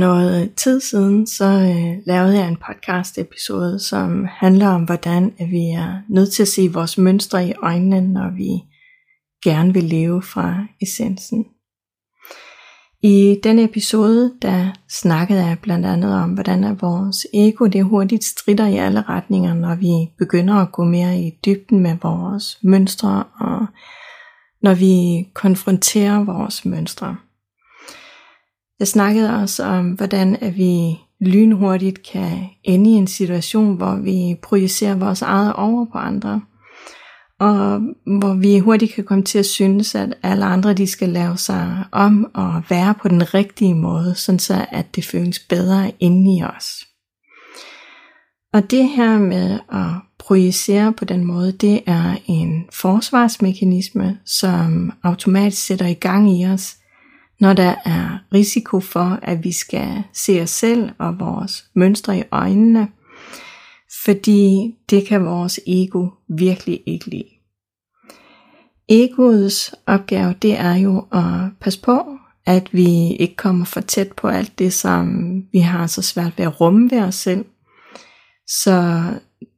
Noget øh, tid siden, så øh, lavede jeg en podcast episode, som handler om, hvordan at vi er nødt til at se vores mønstre i øjnene, når vi gerne vil leve fra essensen. I den episode, der snakkede jeg blandt andet om, hvordan at vores ego det hurtigt strider i alle retninger, når vi begynder at gå mere i dybden med vores mønstre, og når vi konfronterer vores mønstre. Jeg snakkede også om, hvordan at vi lynhurtigt kan ende i en situation, hvor vi projicerer vores eget over på andre. Og hvor vi hurtigt kan komme til at synes, at alle andre de skal lave sig om og være på den rigtige måde, sådan så at det føles bedre inde i os. Og det her med at projicere på den måde, det er en forsvarsmekanisme, som automatisk sætter i gang i os, når der er risiko for, at vi skal se os selv og vores mønstre i øjnene, fordi det kan vores ego virkelig ikke lide. Egoets opgave, det er jo at passe på, at vi ikke kommer for tæt på alt det, som vi har så svært ved at rumme ved os selv. Så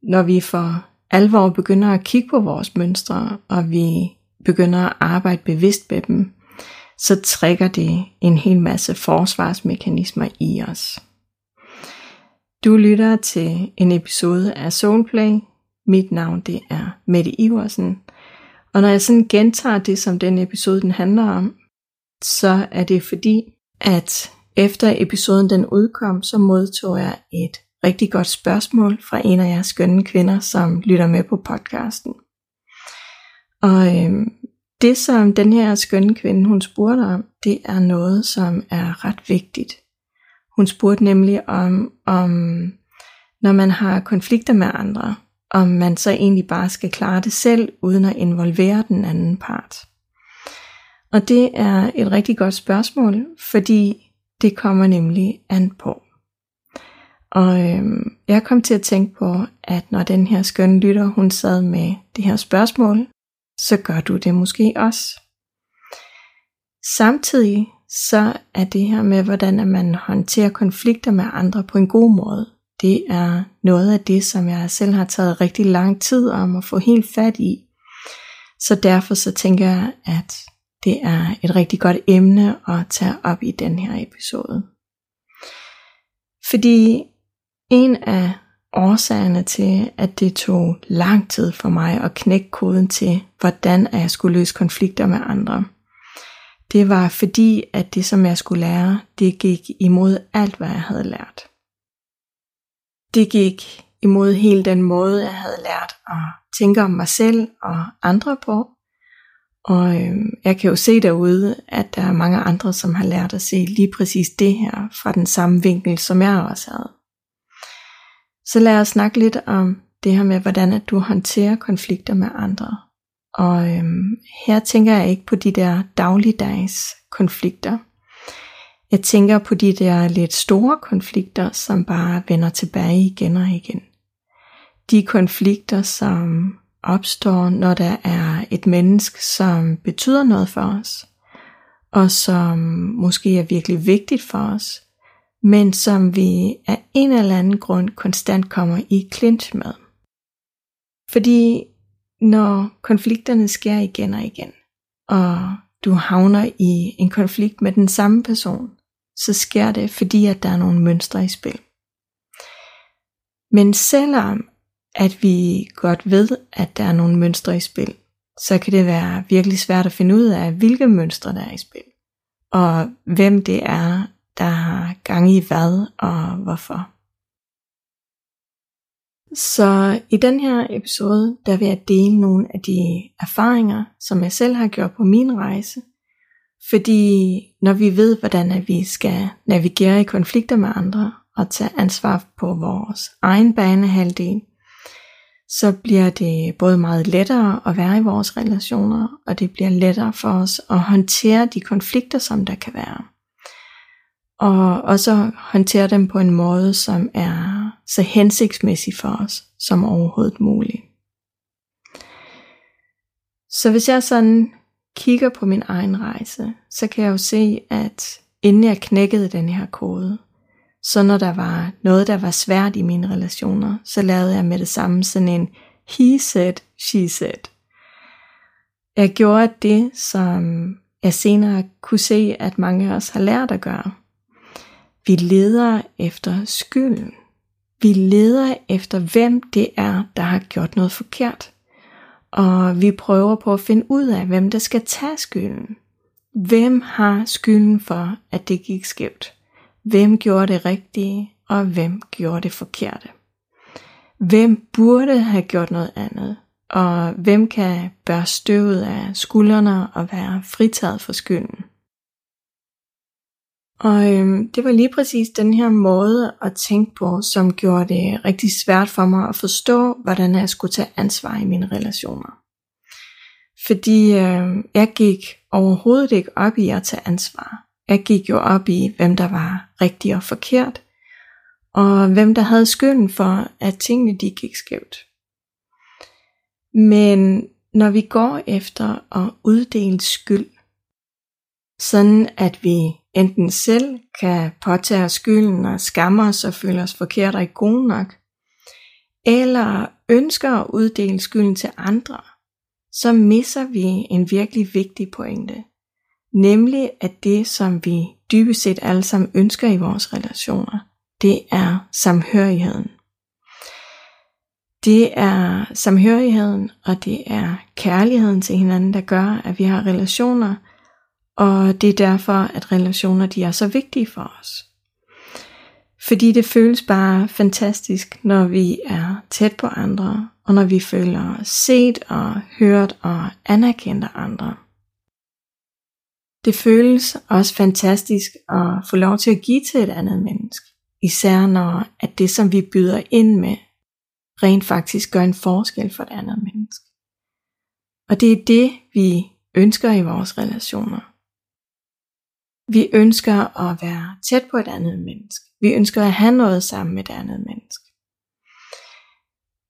når vi for alvor begynder at kigge på vores mønstre, og vi begynder at arbejde bevidst med dem, så trækker det en hel masse forsvarsmekanismer i os. Du lytter til en episode af Soulplay. Mit navn det er Mette Iversen. Og når jeg sådan gentager det, som den episode den handler om, så er det fordi, at efter episoden den udkom, så modtog jeg et rigtig godt spørgsmål fra en af jeres skønne kvinder, som lytter med på podcasten. Og øhm, det, som den her skønne kvinde, hun spurgte om, det er noget, som er ret vigtigt. Hun spurgte nemlig om, om når man har konflikter med andre, om man så egentlig bare skal klare det selv, uden at involvere den anden part. Og det er et rigtig godt spørgsmål, fordi det kommer nemlig an på. Og øhm, jeg kom til at tænke på, at når den her skønne lytter, hun sad med det her spørgsmål, så gør du det måske også. Samtidig så er det her med, hvordan man håndterer konflikter med andre på en god måde, det er noget af det, som jeg selv har taget rigtig lang tid om at få helt fat i. Så derfor så tænker jeg, at det er et rigtig godt emne at tage op i den her episode. Fordi en af årsagerne til, at det tog lang tid for mig at knække koden til, hvordan jeg skulle løse konflikter med andre. Det var fordi, at det som jeg skulle lære, det gik imod alt, hvad jeg havde lært. Det gik imod hele den måde, jeg havde lært at tænke om mig selv og andre på. Og øh, jeg kan jo se derude, at der er mange andre, som har lært at se lige præcis det her fra den samme vinkel, som jeg også havde. Så lad os snakke lidt om det her med, hvordan at du håndterer konflikter med andre. Og øhm, her tænker jeg ikke på de der dagligdags konflikter. Jeg tænker på de der lidt store konflikter, som bare vender tilbage igen og igen. De konflikter, som opstår, når der er et menneske, som betyder noget for os, og som måske er virkelig vigtigt for os, men som vi af en eller anden grund konstant kommer i clinch med. Fordi når konflikterne sker igen og igen, og du havner i en konflikt med den samme person, så sker det, fordi at der er nogle mønstre i spil. Men selvom at vi godt ved, at der er nogle mønstre i spil, så kan det være virkelig svært at finde ud af, hvilke mønstre der er i spil, og hvem det er, der har gang i hvad og hvorfor. Så i den her episode, der vil jeg dele nogle af de erfaringer, som jeg selv har gjort på min rejse. Fordi når vi ved, hvordan at vi skal navigere i konflikter med andre og tage ansvar på vores egen banehalvdel, så bliver det både meget lettere at være i vores relationer, og det bliver lettere for os at håndtere de konflikter, som der kan være og også håndtere dem på en måde, som er så hensigtsmæssig for os som overhovedet muligt. Så hvis jeg sådan kigger på min egen rejse, så kan jeg jo se, at inden jeg knækkede den her kode. Så når der var noget, der var svært i mine relationer, så lavede jeg med det samme sådan en he said, she said. Jeg gjorde det, som jeg senere kunne se, at mange af os har lært at gøre. Vi leder efter skylden. Vi leder efter, hvem det er, der har gjort noget forkert. Og vi prøver på at finde ud af, hvem der skal tage skylden. Hvem har skylden for, at det gik skævt? Hvem gjorde det rigtige, og hvem gjorde det forkerte? Hvem burde have gjort noget andet? Og hvem kan bære støvet af skuldrene og være fritaget for skylden? Og øhm, det var lige præcis den her måde at tænke på, som gjorde det rigtig svært for mig at forstå, hvordan jeg skulle tage ansvar i mine relationer. Fordi øh, jeg gik overhovedet ikke op i at tage ansvar. Jeg gik jo op i, hvem der var rigtig og forkert, og hvem der havde skylden for, at tingene de gik skævt. Men når vi går efter at uddele skyld, sådan at vi enten selv kan påtage os skylden og skamme os og føle os forkert og ikke gode nok, eller ønsker at uddele skylden til andre, så misser vi en virkelig vigtig pointe. Nemlig at det, som vi dybest set alle sammen ønsker i vores relationer, det er samhørigheden. Det er samhørigheden, og det er kærligheden til hinanden, der gør, at vi har relationer, og det er derfor, at relationer de er så vigtige for os. Fordi det føles bare fantastisk, når vi er tæt på andre, og når vi føler os set og hørt og anerkendt af andre. Det føles også fantastisk at få lov til at give til et andet menneske. Især når at det, som vi byder ind med, rent faktisk gør en forskel for et andet menneske. Og det er det, vi ønsker i vores relationer. Vi ønsker at være tæt på et andet menneske. Vi ønsker at have noget sammen med et andet menneske.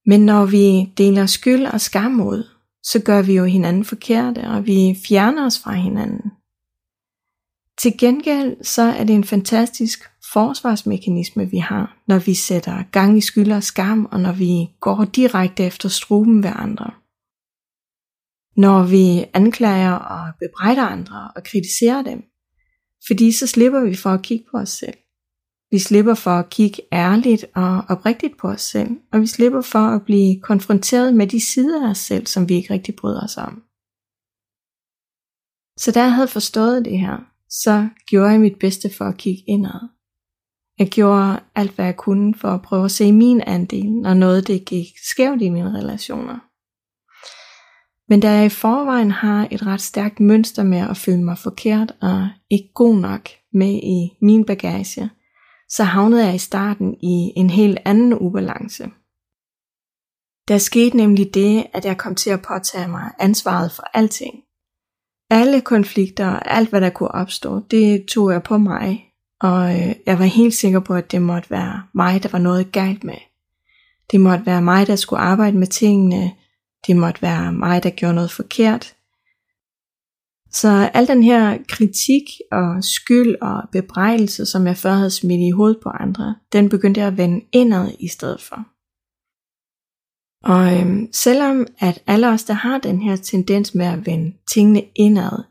Men når vi deler skyld og skam ud, så gør vi jo hinanden forkerte, og vi fjerner os fra hinanden. Til gengæld så er det en fantastisk forsvarsmekanisme, vi har, når vi sætter gang i skyld og skam, og når vi går direkte efter struben ved andre. Når vi anklager og bebrejder andre og kritiserer dem, fordi så slipper vi for at kigge på os selv. Vi slipper for at kigge ærligt og oprigtigt på os selv, og vi slipper for at blive konfronteret med de sider af os selv, som vi ikke rigtig bryder os om. Så da jeg havde forstået det her, så gjorde jeg mit bedste for at kigge indad. Jeg gjorde alt, hvad jeg kunne for at prøve at se min andel, når noget det gik skævt i mine relationer. Men da jeg i forvejen har et ret stærkt mønster med at føle mig forkert og ikke god nok med i min bagage, så havnede jeg i starten i en helt anden ubalance. Der skete nemlig det, at jeg kom til at påtage mig ansvaret for alting. Alle konflikter og alt, hvad der kunne opstå, det tog jeg på mig, og øh, jeg var helt sikker på, at det måtte være mig, der var noget galt med. Det måtte være mig, der skulle arbejde med tingene, det måtte være mig, der gjorde noget forkert. Så al den her kritik og skyld og bebrejdelse, som jeg før havde smidt i hovedet på andre, den begyndte jeg at vende indad i stedet for. Og øhm, selvom at alle os, der har den her tendens med at vende tingene indad,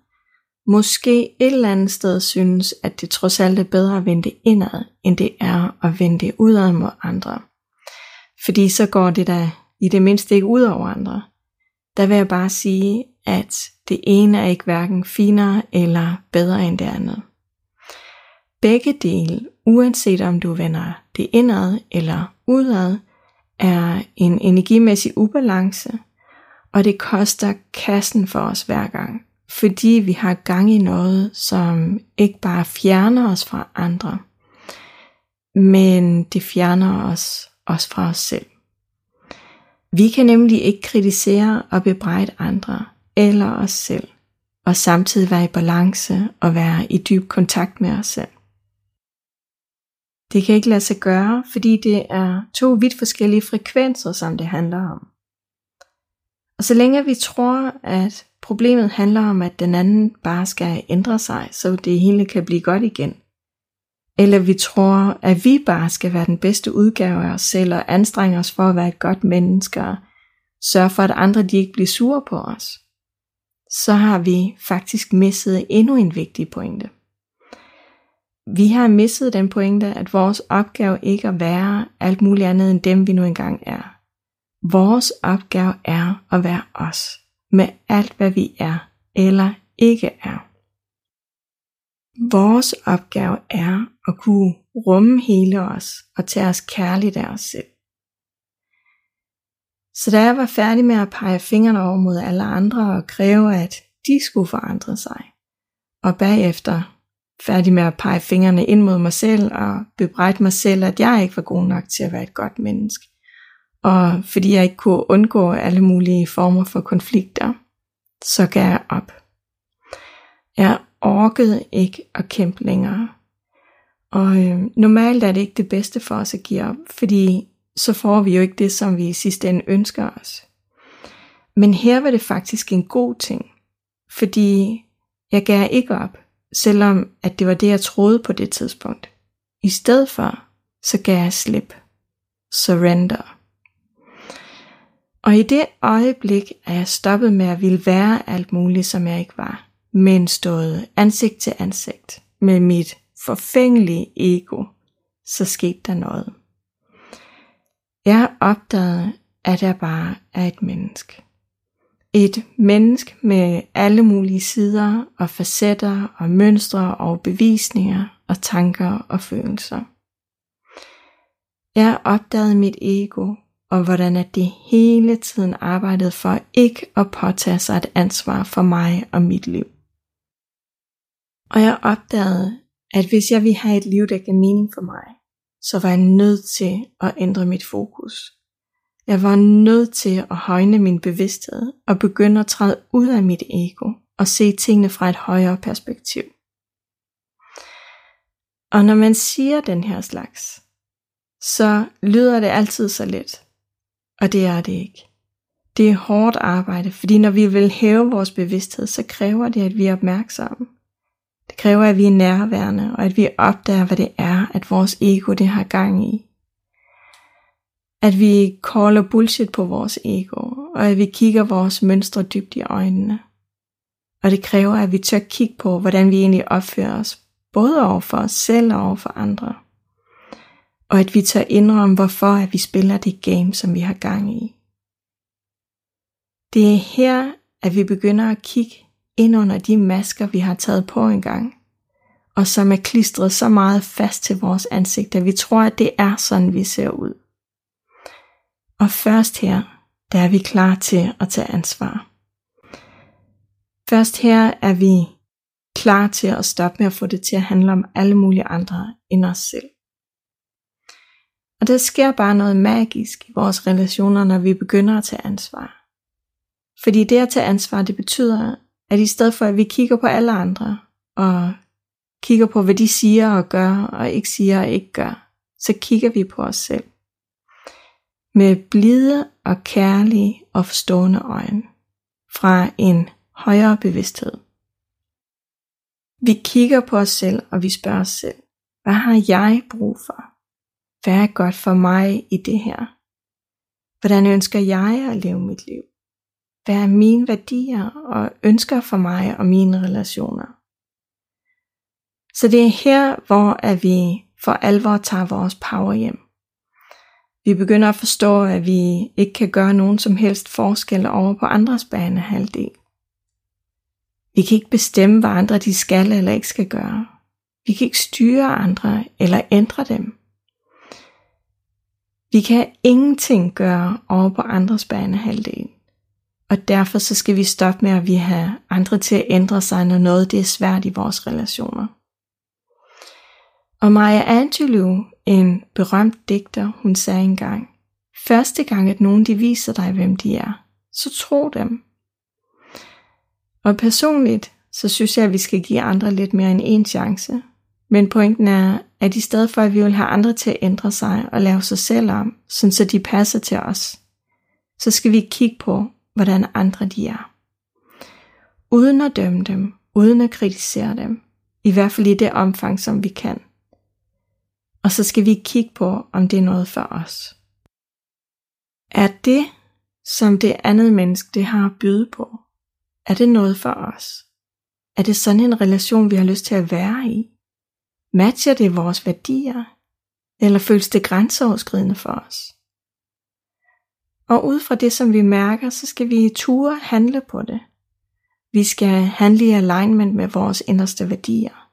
måske et eller andet sted synes, at det trods alt er bedre at vende det indad, end det er at vende det udad mod andre. Fordi så går det der i det mindste ikke ud over andre. Der vil jeg bare sige, at det ene er ikke hverken finere eller bedre end det andet. Begge dele, uanset om du vender det indad eller udad, er en energimæssig ubalance, og det koster kassen for os hver gang, fordi vi har gang i noget, som ikke bare fjerner os fra andre, men det fjerner os også fra os selv. Vi kan nemlig ikke kritisere og bebrejde andre eller os selv, og samtidig være i balance og være i dyb kontakt med os selv. Det kan ikke lade sig gøre, fordi det er to vidt forskellige frekvenser, som det handler om. Og så længe vi tror, at problemet handler om, at den anden bare skal ændre sig, så det hele kan blive godt igen, eller vi tror, at vi bare skal være den bedste udgave af os selv og anstrenge os for at være et godt menneske og sørge for, at andre de ikke bliver sure på os, så har vi faktisk misset endnu en vigtig pointe. Vi har misset den pointe, at vores opgave ikke er at være alt muligt andet end dem, vi nu engang er. Vores opgave er at være os, med alt hvad vi er eller ikke er. Vores opgave er at kunne rumme hele os og tage os kærligt af os selv. Så da jeg var færdig med at pege fingrene over mod alle andre og kræve, at de skulle forandre sig, og bagefter færdig med at pege fingrene ind mod mig selv og bebrejde mig selv, at jeg ikke var god nok til at være et godt menneske, og fordi jeg ikke kunne undgå alle mulige former for konflikter, så gav jeg op. Jeg orkede ikke at kæmpe længere. Og øh, normalt er det ikke det bedste for os at give op, fordi så får vi jo ikke det, som vi i sidste ende ønsker os. Men her var det faktisk en god ting, fordi jeg gav ikke op, selvom at det var det, jeg troede på det tidspunkt. I stedet for, så gav jeg slip. Surrender. Og i det øjeblik er jeg stoppet med at ville være alt muligt, som jeg ikke var, men stået ansigt til ansigt med mit forfængelige ego, så skete der noget. Jeg opdagede, at jeg bare er et menneske. Et menneske med alle mulige sider og facetter og mønstre og bevisninger og tanker og følelser. Jeg opdagede mit ego og hvordan at det hele tiden arbejdede for ikke at påtage sig et ansvar for mig og mit liv. Og jeg opdagede, at hvis jeg vil have et liv, der gav mening for mig, så var jeg nødt til at ændre mit fokus. Jeg var nødt til at højne min bevidsthed og begynde at træde ud af mit ego og se tingene fra et højere perspektiv. Og når man siger den her slags, så lyder det altid så let. Og det er det ikke. Det er hårdt arbejde, fordi når vi vil hæve vores bevidsthed, så kræver det, at vi er opmærksomme. Det kræver, at vi er nærværende, og at vi opdager, hvad det er, at vores ego det har gang i. At vi caller bullshit på vores ego, og at vi kigger vores mønstre dybt i øjnene. Og det kræver, at vi tør kigge på, hvordan vi egentlig opfører os, både over for os selv og over for andre. Og at vi tør indrømme, hvorfor at vi spiller det game, som vi har gang i. Det er her, at vi begynder at kigge ind under de masker, vi har taget på engang, og som er klistret så meget fast til vores ansigt, at vi tror, at det er sådan, vi ser ud. Og først her, der er vi klar til at tage ansvar. Først her er vi klar til at stoppe med at få det til at handle om alle mulige andre end os selv. Og der sker bare noget magisk i vores relationer, når vi begynder at tage ansvar. Fordi det at tage ansvar, det betyder, at i stedet for at vi kigger på alle andre, og kigger på hvad de siger og gør, og ikke siger og ikke gør, så kigger vi på os selv. Med blide og kærlige og forstående øjne. Fra en højere bevidsthed. Vi kigger på os selv, og vi spørger os selv, hvad har jeg brug for? Hvad er godt for mig i det her? Hvordan ønsker jeg at leve mit liv? Hvad er mine værdier og ønsker for mig og mine relationer? Så det er her, hvor at vi for alvor tager vores power hjem. Vi begynder at forstå, at vi ikke kan gøre nogen som helst forskel over på andres banehalvdel. Vi kan ikke bestemme, hvad andre de skal eller ikke skal gøre. Vi kan ikke styre andre eller ændre dem. Vi kan ingenting gøre over på andres banehalvdel. Og derfor så skal vi stoppe med at vi have andre til at ændre sig, når noget det er svært i vores relationer. Og Maya Angelou, en berømt digter, hun sagde engang, første gang at nogen de viser dig, hvem de er, så tro dem. Og personligt, så synes jeg, at vi skal give andre lidt mere end en chance. Men pointen er, at i stedet for, at vi vil have andre til at ændre sig og lave sig selv om, sådan så de passer til os, så skal vi kigge på, hvordan andre de er. Uden at dømme dem, uden at kritisere dem, i hvert fald i det omfang, som vi kan. Og så skal vi kigge på, om det er noget for os. Er det, som det andet menneske det har at byde på, er det noget for os? Er det sådan en relation, vi har lyst til at være i? Matcher det vores værdier? Eller føles det grænseoverskridende for os? Og ud fra det, som vi mærker, så skal vi i ture handle på det. Vi skal handle i alignment med vores inderste værdier.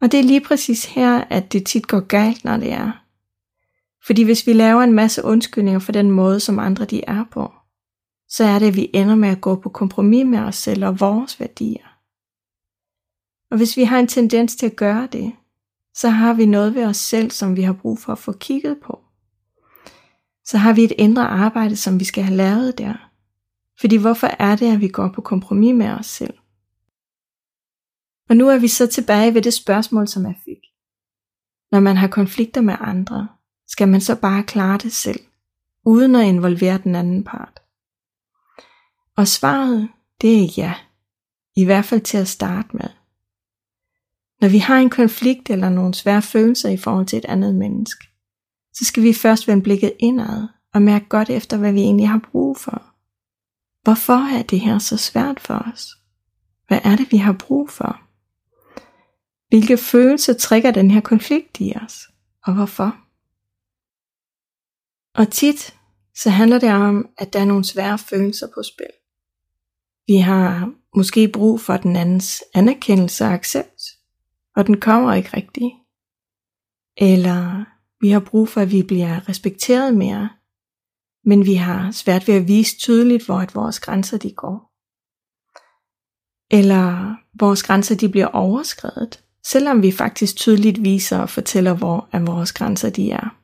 Og det er lige præcis her, at det tit går galt, når det er. Fordi hvis vi laver en masse undskyldninger for den måde, som andre de er på, så er det, at vi ender med at gå på kompromis med os selv og vores værdier. Og hvis vi har en tendens til at gøre det, så har vi noget ved os selv, som vi har brug for at få kigget på. Så har vi et indre arbejde, som vi skal have lavet der. Fordi hvorfor er det, at vi går på kompromis med os selv? Og nu er vi så tilbage ved det spørgsmål, som jeg fik. Når man har konflikter med andre, skal man så bare klare det selv, uden at involvere den anden part? Og svaret, det er ja. I hvert fald til at starte med. Når vi har en konflikt eller nogle svære følelser i forhold til et andet menneske, så skal vi først vende blikket indad og mærke godt efter, hvad vi egentlig har brug for. Hvorfor er det her så svært for os? Hvad er det, vi har brug for? Hvilke følelser trigger den her konflikt i os? Og hvorfor? Og tit så handler det om, at der er nogle svære følelser på spil. Vi har måske brug for den andens anerkendelse og accept, og den kommer ikke rigtigt. Eller vi har brug for, at vi bliver respekteret mere, men vi har svært ved at vise tydeligt, hvor at vores grænser de går. Eller vores grænser de bliver overskrevet, selvom vi faktisk tydeligt viser og fortæller, hvor at vores grænser de er.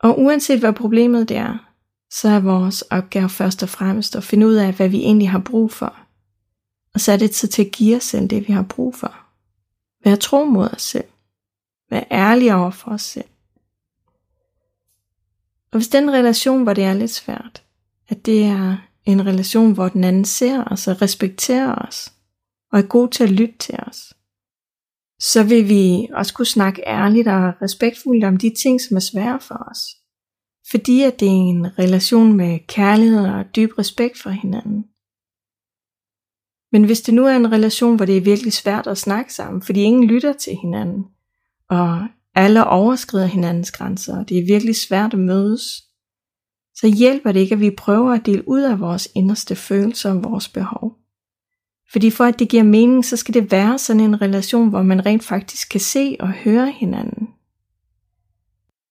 Og uanset hvad problemet det er, så er vores opgave først og fremmest at finde ud af, hvad vi egentlig har brug for. Og så er det tid til at give os selv det, vi har brug for. Vær tro mod os selv. Være ærlige over for os selv. Og hvis den relation, hvor det er lidt svært, at det er en relation, hvor den anden ser os og respekterer os, og er god til at lytte til os, så vil vi også kunne snakke ærligt og respektfuldt om de ting, som er svære for os. Fordi at det er en relation med kærlighed og dyb respekt for hinanden. Men hvis det nu er en relation, hvor det er virkelig svært at snakke sammen, fordi ingen lytter til hinanden, og alle overskrider hinandens grænser, og det er virkelig svært at mødes, så hjælper det ikke, at vi prøver at dele ud af vores inderste følelser og vores behov. Fordi for at det giver mening, så skal det være sådan en relation, hvor man rent faktisk kan se og høre hinanden.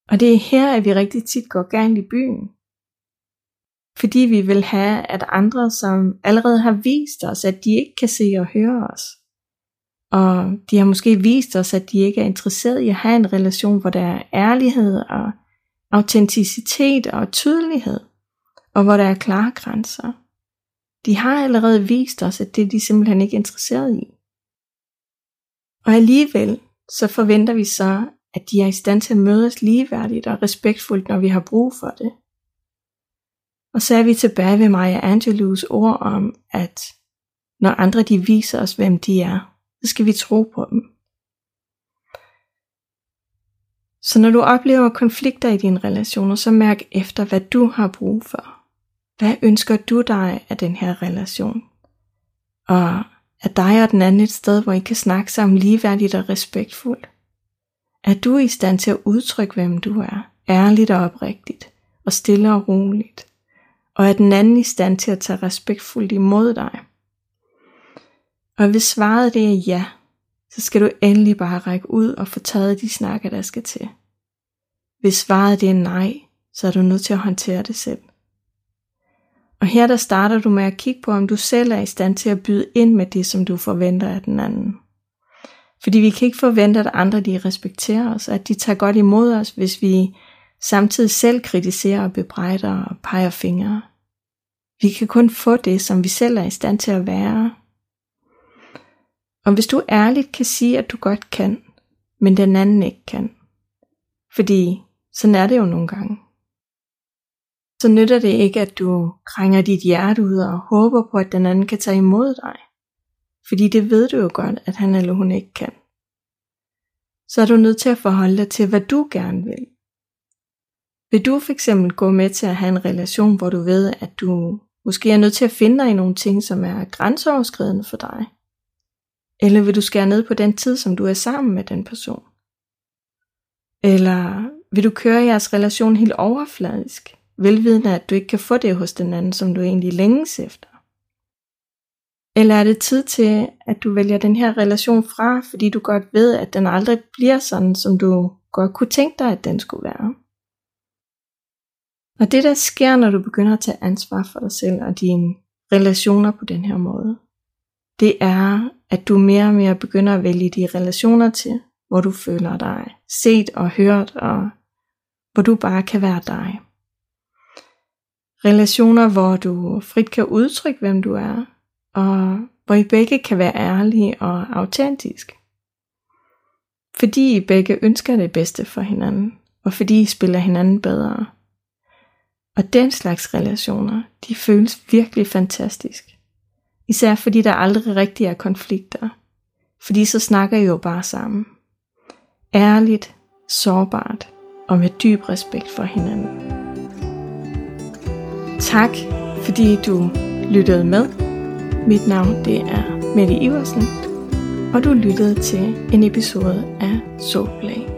Og det er her, at vi rigtig tit går galt i byen. Fordi vi vil have, at andre, som allerede har vist os, at de ikke kan se og høre os, og de har måske vist os, at de ikke er interesseret i at have en relation, hvor der er ærlighed og autenticitet og tydelighed, og hvor der er klare grænser. De har allerede vist os, at det er de simpelthen ikke interesseret i. Og alligevel så forventer vi så, at de er i stand til at møde os ligeværdigt og respektfuldt, når vi har brug for det. Og så er vi tilbage ved Maya Angelous ord om, at når andre de viser os, hvem de er, så skal vi tro på dem. Så når du oplever konflikter i dine relationer, så mærk efter, hvad du har brug for. Hvad ønsker du dig af den her relation? Og er dig og den anden et sted, hvor I kan snakke sammen ligeværdigt og respektfuldt? Er du i stand til at udtrykke, hvem du er, ærligt og oprigtigt, og stille og roligt? Og er den anden i stand til at tage respektfuldt imod dig? Og hvis svaret det er ja, så skal du endelig bare række ud og få taget de snakker, der skal til. Hvis svaret det er nej, så er du nødt til at håndtere det selv. Og her der starter du med at kigge på, om du selv er i stand til at byde ind med det, som du forventer af den anden. Fordi vi kan ikke forvente, at andre de respekterer os, at de tager godt imod os, hvis vi samtidig selv kritiserer og bebrejder og peger fingre. Vi kan kun få det, som vi selv er i stand til at være. Og hvis du ærligt kan sige, at du godt kan, men den anden ikke kan. Fordi sådan er det jo nogle gange. så nytter det ikke, at du krænger dit hjerte ud og håber på, at den anden kan tage imod dig. Fordi det ved du jo godt, at han eller hun ikke kan. Så er du nødt til at forholde dig til, hvad du gerne vil. Vil du fx gå med til at have en relation, hvor du ved, at du måske er nødt til at finde dig i nogle ting, som er grænseoverskridende for dig? Eller vil du skære ned på den tid, som du er sammen med den person? Eller vil du køre jeres relation helt overfladisk, velvidende at du ikke kan få det hos den anden, som du egentlig længes efter? Eller er det tid til, at du vælger den her relation fra, fordi du godt ved, at den aldrig bliver sådan, som du godt kunne tænke dig, at den skulle være? Og det der sker, når du begynder at tage ansvar for dig selv og dine relationer på den her måde, det er, at du mere og mere begynder at vælge de relationer til, hvor du føler dig set og hørt, og hvor du bare kan være dig. Relationer, hvor du frit kan udtrykke, hvem du er, og hvor I begge kan være ærlige og autentisk. Fordi I begge ønsker det bedste for hinanden, og fordi I spiller hinanden bedre. Og den slags relationer, de føles virkelig fantastisk. Især fordi der aldrig rigtig er konflikter. Fordi så snakker I jo bare sammen. Ærligt, sårbart og med dyb respekt for hinanden. Tak fordi du lyttede med. Mit navn det er Mette Iversen, og du lyttede til en episode af Soulplay.